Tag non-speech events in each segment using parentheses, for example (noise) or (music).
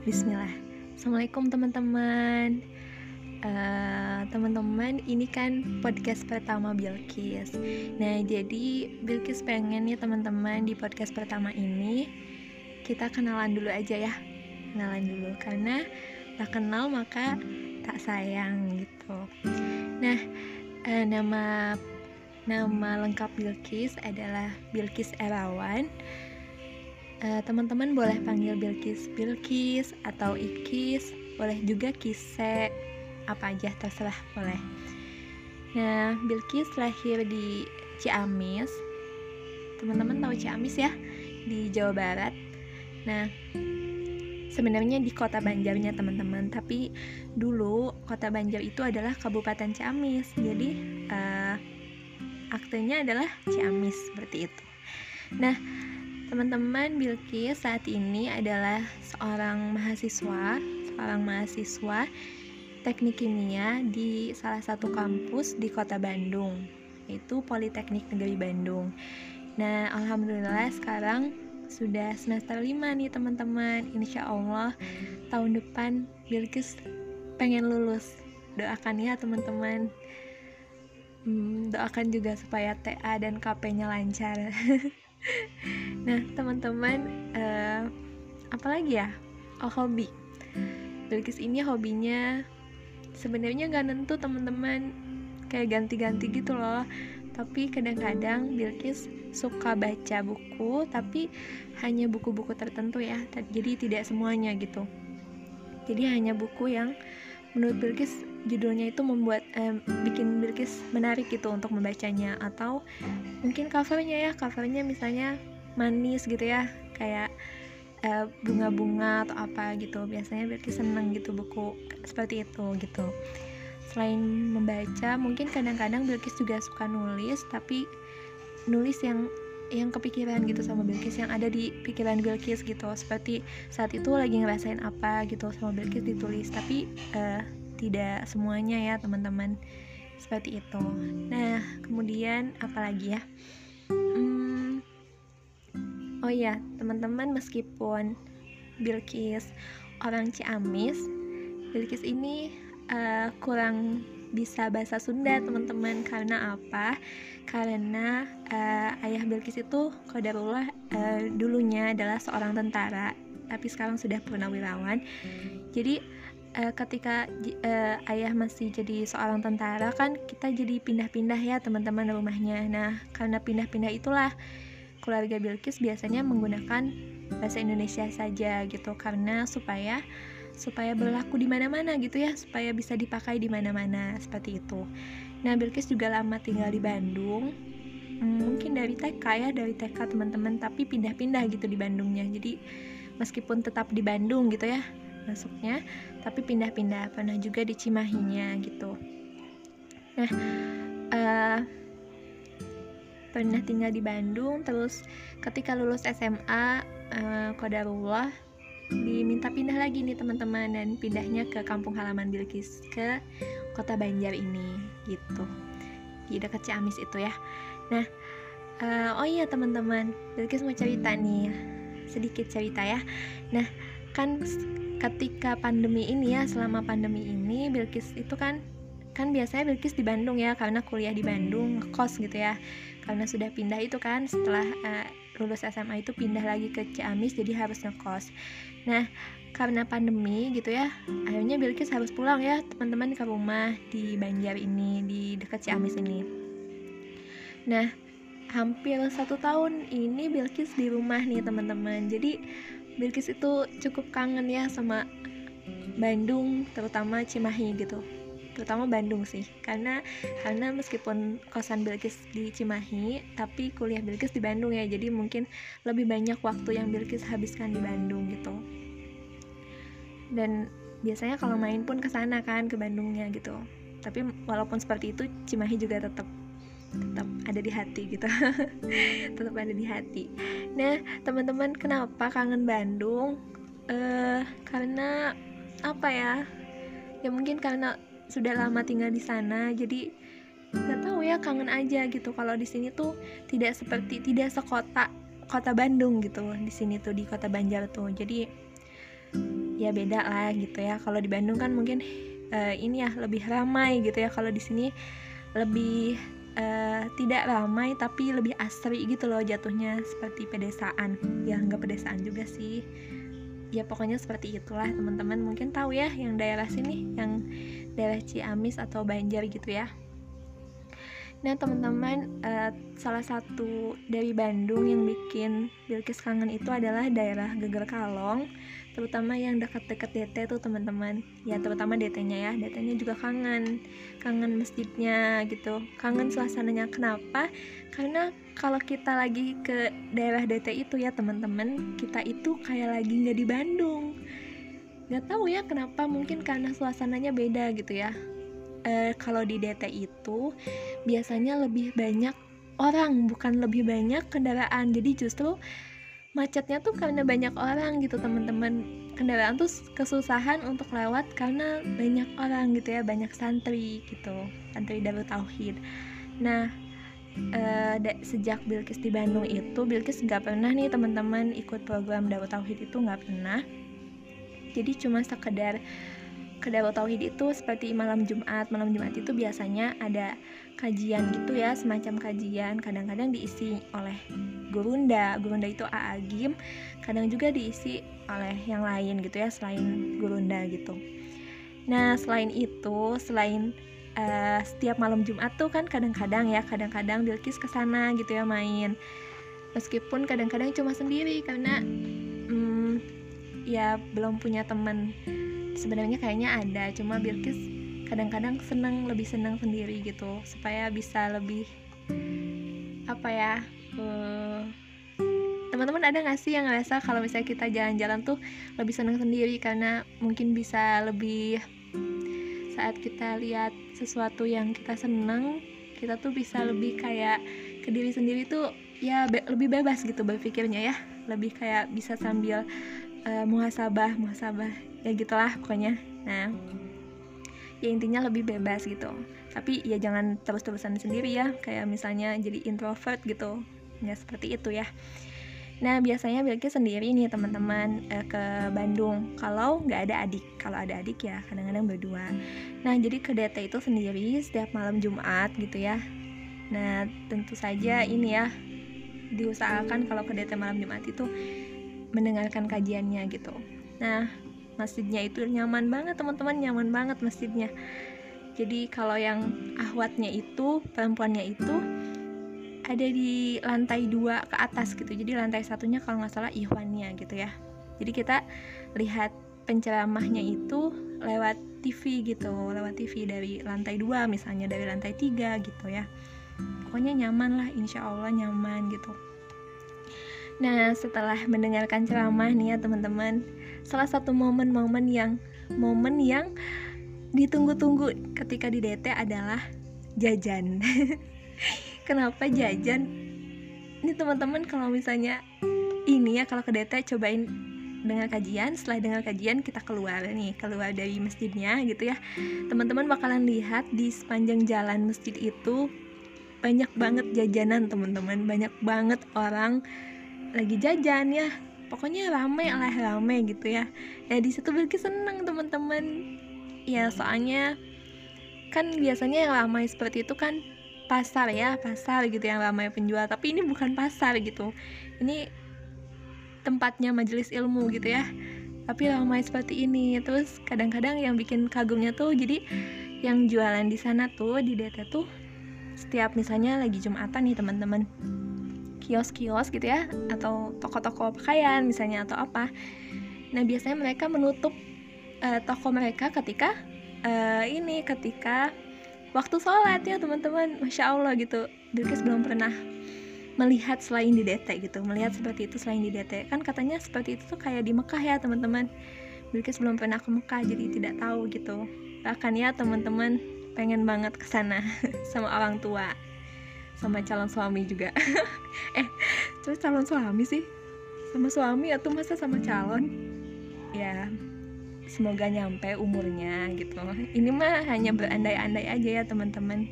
Bismillah. Assalamualaikum teman-teman. Uh, teman-teman, ini kan podcast pertama Bilkis. Nah, jadi Bilkis pengen nih teman-teman di podcast pertama ini kita kenalan dulu aja ya. Kenalan dulu karena tak kenal maka tak sayang gitu. Nah, uh, nama nama lengkap Bilkis adalah Bilkis Erawan uh, teman-teman boleh panggil Bilkis Bilkis atau Ikis boleh juga Kise. Apa aja terserah boleh. Nah Bilkis lahir di Ciamis. Teman-teman tahu Ciamis ya? Di Jawa Barat. Nah sebenarnya di kota Banjarnya teman-teman. Tapi dulu kota Banjar itu adalah Kabupaten Ciamis. Jadi uh, aktenya adalah Ciamis seperti itu. Nah Teman-teman, Bilkis saat ini adalah seorang mahasiswa, seorang mahasiswa teknik kimia di salah satu kampus di kota Bandung, yaitu Politeknik Negeri Bandung. Nah, alhamdulillah sekarang sudah semester 5 nih teman-teman. Insya Allah tahun depan Bilkis pengen lulus. Doakan ya teman-teman. Hmm, doakan juga supaya TA dan KP-nya lancar. (laughs) nah teman-teman uh, apalagi ya? Oh hobi. Bilkis ini hobinya sebenarnya nggak nentu teman-teman. Kayak ganti-ganti gitu loh. Tapi kadang-kadang Bilkis suka baca buku tapi hanya buku-buku tertentu ya. Jadi tidak semuanya gitu. Jadi hanya buku yang menurut Bilkis judulnya itu membuat eh, bikin Bilkis menarik gitu untuk membacanya. Atau mungkin covernya ya covernya misalnya manis gitu ya kayak eh, bunga-bunga atau apa gitu. Biasanya Bilkis seneng gitu buku seperti itu gitu. Selain membaca mungkin kadang-kadang Bilkis juga suka nulis tapi nulis yang yang kepikiran gitu sama Bilkis yang ada di pikiran Bilkis gitu. Seperti saat itu lagi ngerasain apa gitu sama Bilkis ditulis. Tapi uh, tidak semuanya ya teman-teman. Seperti itu. Nah kemudian apalagi ya? Hmm, oh ya teman-teman meskipun Bilkis orang Ciamis Bilkis ini uh, kurang bisa bahasa Sunda teman-teman. Karena apa? Karena uh, ayah Bilkis itu kodarullah uh, dulunya adalah seorang tentara tapi sekarang sudah purnawirawan. Jadi uh, ketika uh, ayah masih jadi seorang tentara kan kita jadi pindah-pindah ya teman-teman rumahnya. Nah karena pindah-pindah itulah keluarga Bilkis biasanya menggunakan bahasa Indonesia saja gitu. Karena supaya supaya berlaku di mana-mana gitu ya supaya bisa dipakai di mana-mana seperti itu. Nah Bilkis juga lama tinggal di Bandung. Hmm, mungkin dari TK ya dari TK teman-teman tapi pindah-pindah gitu di Bandungnya. Jadi meskipun tetap di Bandung gitu ya masuknya tapi pindah-pindah pernah juga di Cimahinya gitu. Nah uh, pernah tinggal di Bandung terus ketika lulus SMA uh, eh, kodarullah diminta pindah lagi nih teman-teman dan pindahnya ke kampung halaman Bilkis ke kota Banjar ini gitu. Di dekat Ciamis itu ya. Nah uh, oh iya teman-teman Bilkis mau cerita nih sedikit cerita ya. Nah kan ketika pandemi ini ya selama pandemi ini Bilkis itu kan kan biasanya Bilkis di Bandung ya karena kuliah di Bandung kos gitu ya. Karena sudah pindah itu kan setelah uh, lulus SMA itu pindah lagi ke Ciamis jadi harus ngekos. Nah karena pandemi gitu ya akhirnya Bilkis harus pulang ya teman-teman ke rumah di Banjar ini di dekat Ciamis ini. Nah hampir satu tahun ini Bilkis di rumah nih teman-teman. Jadi Bilkis itu cukup kangen ya sama Bandung terutama Cimahi gitu. Terutama Bandung sih karena karena meskipun kosan Bilkis di Cimahi tapi kuliah Bilkis di Bandung ya jadi mungkin lebih banyak waktu yang Bilkis habiskan di Bandung gitu. Dan biasanya kalau main pun ke sana kan ke Bandungnya gitu. Tapi walaupun seperti itu Cimahi juga tetap tetap ada di hati gitu. (laughs) Tetap ada di hati. Nah teman-teman kenapa kangen Bandung? Uh, karena apa ya? Ya mungkin karena sudah lama tinggal di sana jadi nggak tahu ya kangen aja gitu. Kalau di sini tuh tidak seperti tidak sekota kota Bandung gitu. Di sini tuh di kota Banjar tuh. Jadi ya beda lah gitu ya. Kalau di Bandung kan mungkin uh, ini ya lebih ramai gitu ya. Kalau di sini lebih uh, tidak ramai tapi lebih asri gitu loh jatuhnya seperti pedesaan. Ya nggak pedesaan juga sih. Ya pokoknya seperti itulah teman-teman. Mungkin tahu ya yang daerah sini yang daerah Ciamis atau Banjar gitu ya Nah teman-teman uh, salah satu dari Bandung yang bikin Bilkis kangen itu adalah daerah Geger Kalong terutama yang dekat-dekat DT tuh teman-teman. Ya terutama DT-nya ya. DT-nya juga kangen kangen masjidnya gitu. Kangen suasananya. Kenapa? Karena kalau kita lagi ke daerah DT itu ya teman-teman kita itu kayak lagi nggak di Bandung. Nggak tahu ya kenapa mungkin karena suasananya beda gitu ya e, kalau di DT itu biasanya lebih banyak orang bukan lebih banyak kendaraan. Jadi justru macetnya tuh karena banyak orang gitu teman-teman. Kendaraan tuh kesusahan untuk lewat karena banyak orang gitu ya banyak santri gitu santri Darut Tauhid. Nah uh, sejak Bilkis di Bandung itu Bilkis nggak pernah nih teman-teman ikut program Darut Tauhid itu nggak pernah. Jadi cuma sekedar ke Darut Tauhid itu seperti malam Jumat. Malam Jumat itu biasanya ada kajian gitu ya semacam kajian. Kadang-kadang diisi oleh gurunda gurunda itu aagim kadang juga diisi oleh yang lain gitu ya selain gurunda gitu. Nah selain itu selain uh, setiap malam Jumat tuh kan kadang-kadang ya kadang-kadang Bilkis ke sana gitu ya main. Meskipun kadang-kadang cuma sendiri karena hmm, ya belum punya teman sebenarnya kayaknya ada cuma Bilkis kadang-kadang seneng lebih seneng sendiri gitu supaya bisa lebih apa ya uh, teman-teman ada nggak sih yang ngerasa kalau misalnya kita jalan-jalan tuh lebih seneng sendiri? Karena mungkin bisa lebih saat kita lihat sesuatu yang kita seneng kita tuh bisa lebih kayak ke diri sendiri tuh ya be lebih bebas gitu berpikirnya ya. Lebih kayak bisa sambil uh, muhasabah muhasabah ya gitulah pokoknya. Nah ya intinya lebih bebas gitu. Tapi ya jangan terus-terusan sendiri ya kayak misalnya jadi introvert gitu. Ya seperti itu ya. Nah biasanya Bilki sendiri nih teman-teman eh, ke Bandung. Kalau nggak ada adik Kalau ada adik ya kadang-kadang berdua. Nah jadi ke DT itu sendiri setiap malam Jumat gitu ya. Nah tentu saja ini ya Diusahakan kalau ke DT malam Jumat itu Mendengarkan kajiannya gitu. Nah masjidnya itu nyaman banget teman-teman nyaman banget masjidnya. Jadi kalau yang ahwatnya itu perempuannya itu ada di lantai dua ke atas gitu. Jadi lantai satunya kalau nggak salah ihwannya gitu ya. Jadi kita lihat penceramahnya itu lewat TV gitu lewat TV dari lantai dua misalnya dari lantai tiga gitu ya. Pokoknya nyaman lah insya Allah nyaman gitu Nah, setelah mendengarkan ceramah nih ya teman-teman, salah satu momen-momen yang momen yang ditunggu-tunggu ketika di DT adalah jajan. (laughs) Kenapa jajan? Ini teman-teman kalau misalnya ini ya kalau ke DT cobain dengar kajian, setelah dengar kajian kita keluar nih, keluar dari masjidnya gitu ya. Teman-teman bakalan lihat di sepanjang jalan masjid itu banyak banget jajanan teman-teman, banyak banget orang lagi jajan ya. Pokoknya rame lah rame gitu ya. Ya di situ Bilki seneng teman-teman. Ya soalnya kan biasanya yang ramai seperti itu kan pasar ya pasar gitu yang ramai penjual. Tapi ini bukan pasar gitu. Ini tempatnya majelis ilmu gitu ya. Tapi ramai seperti ini. Terus kadang-kadang yang bikin kagumnya tuh jadi yang jualan di sana tuh di DT tuh setiap misalnya lagi jumatan nih teman-teman kios-kios gitu ya atau toko-toko pakaian misalnya atau apa. Nah biasanya mereka menutup uh, toko mereka ketika uh, ini ketika waktu sholat ya teman-teman. Masya allah gitu. Bilkis belum pernah melihat selain di DT gitu melihat seperti itu selain di DT kan katanya seperti itu tuh kayak di Mekah ya teman-teman. Bilkis belum pernah ke Mekah jadi tidak tahu gitu. Bahkan ya teman-teman pengen banget ke sana (laughs) sama orang tua sama calon suami juga. (laughs) Eh terus calon suami sih? Sama suami atau masa sama calon? Ya semoga nyampe umurnya gitu. Ini mah hanya berandai-andai aja ya teman-teman.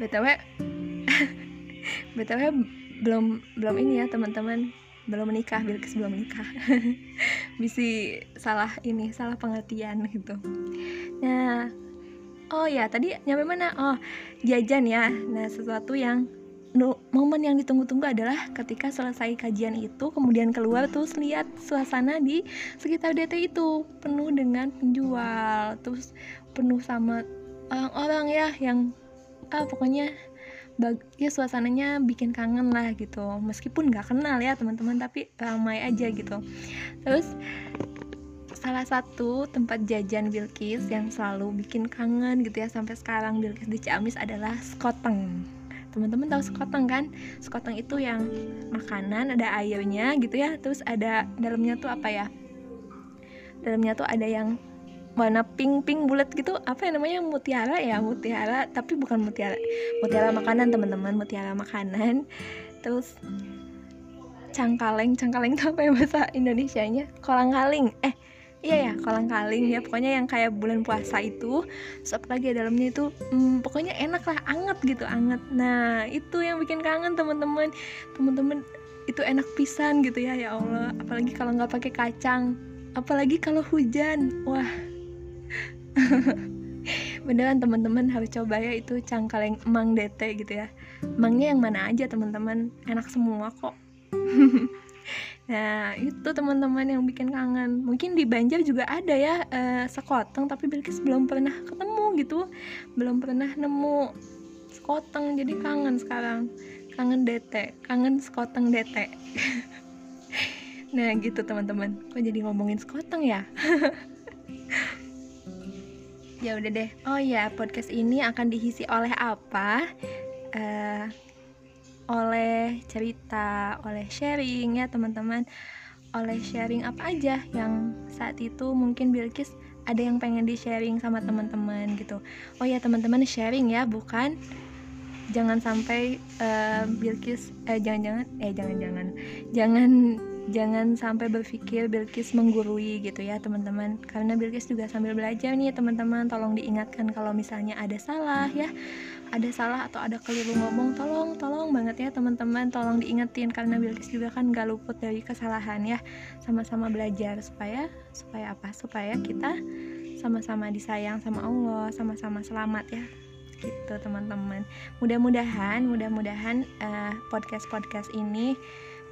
Btw (laughs) btw belum belum ini ya teman-teman. Belum menikah Bilkis belum menikah. (laughs) Bisa salah ini salah pengertian gitu. Nah oh ya tadi nyampe mana? Oh jajan ya. Nah sesuatu yang momen yang ditunggu-tunggu adalah ketika selesai kajian itu kemudian keluar terus lihat suasana di sekitar DT itu penuh dengan penjual terus penuh sama orang-orang ya yang ah pokoknya bag ya suasananya bikin kangen lah gitu. Meskipun nggak kenal ya teman-teman tapi ramai aja gitu. Terus salah satu tempat jajan Bilkis yang selalu bikin kangen gitu ya sampai sekarang Bilkis di Ciamis adalah Skoteng teman-teman tahu sekoteng kan? Sekoteng itu yang makanan ada airnya gitu ya terus ada dalamnya tuh apa ya? Dalamnya tuh ada yang warna pink pink bulat gitu apa yang namanya? Mutiara ya mutiara tapi bukan mutiara mutiara makanan teman-teman mutiara makanan. Terus cangkaleng cangkaleng itu apa ya bahasa Indonesia nya kolang kaling eh iya ya kolang kaling ya. Pokoknya yang kayak bulan puasa itu terus apalagi dalamnya itu hmm, pokoknya enak lah anget gitu anget. Nah itu yang bikin kangen teman-teman. Teman-teman itu enak pisan gitu ya ya Allah. Apalagi kalau nggak pakai kacang. Apalagi kalau hujan. Wah. (laughs) Beneran teman-teman harus coba ya itu cangkaleng emang dete gitu ya. Emangnya yang mana aja teman-teman? Enak semua kok (laughs) Nah itu teman-teman yang bikin kangen. Mungkin di Banjar juga ada ya uh, sekoteng Tapi Bilkis belum pernah ketemu gitu. Belum pernah nemu sekoteng Jadi kangen sekarang. Kangen dete Kangen sekoteng dete (laughs) Nah gitu teman-teman. Kok jadi ngomongin sekoteng ya? (laughs) Ya udah deh. Oh ya podcast ini akan diisi oleh apa? Uh, oleh cerita, oleh sharing ya teman-teman, oleh sharing apa aja yang saat itu mungkin Bilkis ada yang pengen di sharing sama teman-teman gitu. Oh ya teman-teman sharing ya, bukan. Jangan sampai uh, Bilkis eh jangan-jangan eh jangan-jangan. Jangan jangan sampai berpikir Bilkis menggurui gitu ya teman-teman. Karena Bilkis juga sambil belajar nih teman-teman. Tolong diingatkan kalau misalnya ada salah ya. Ada salah atau ada keliru ngomong tolong tolong banget ya teman-teman. Tolong diingetin karena Bilkis juga kan gak luput dari kesalahan ya. Sama-sama belajar supaya supaya apa? Supaya kita sama-sama disayang sama Allah sama-sama selamat ya. Gitu teman-teman. Mudah-mudahan mudah-mudahan uh, podcast podcast ini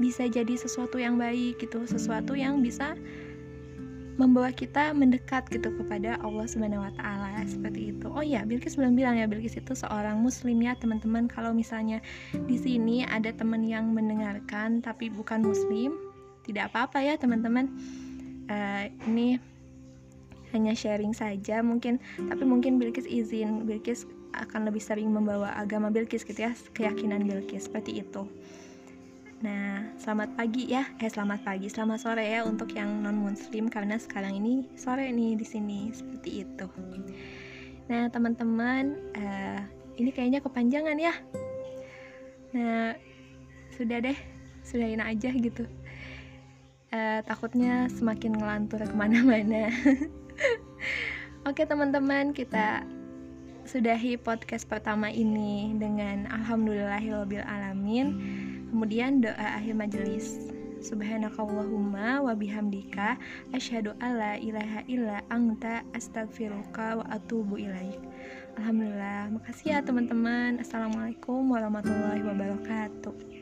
bisa jadi sesuatu yang baik gitu sesuatu yang bisa membawa kita mendekat gitu kepada Allah Subhanahu wa taala seperti itu. Oh ya, Bilkis belum bilang ya, Bilkis itu seorang muslim ya, teman-teman. Kalau misalnya di sini ada teman yang mendengarkan tapi bukan muslim, tidak apa-apa ya, teman-teman. Uh, ini hanya sharing saja mungkin, tapi mungkin Bilkis izin, Bilkis akan lebih sering membawa agama Bilkis gitu ya, keyakinan Bilkis seperti itu. Nah, selamat pagi ya. Eh, selamat pagi, selamat sore ya untuk yang non muslim karena sekarang ini sore nih di sini seperti itu. Nah, teman-teman, uh, ini kayaknya kepanjangan ya. Nah, sudah deh, sudahin aja gitu. Uh, takutnya semakin ngelantur ke mana-mana. (laughs) Oke teman-teman, kita sudahi podcast pertama ini dengan alhamdulillahirobbilalamin. alamin Kemudian doa akhir majelis. Subhanakallahumma wa bihamdika asyhadu alla ilaha illa anta astaghfiruka wa atubu ilaik. Alhamdulillah. Makasih ya teman-teman. Assalamualaikum warahmatullahi wabarakatuh.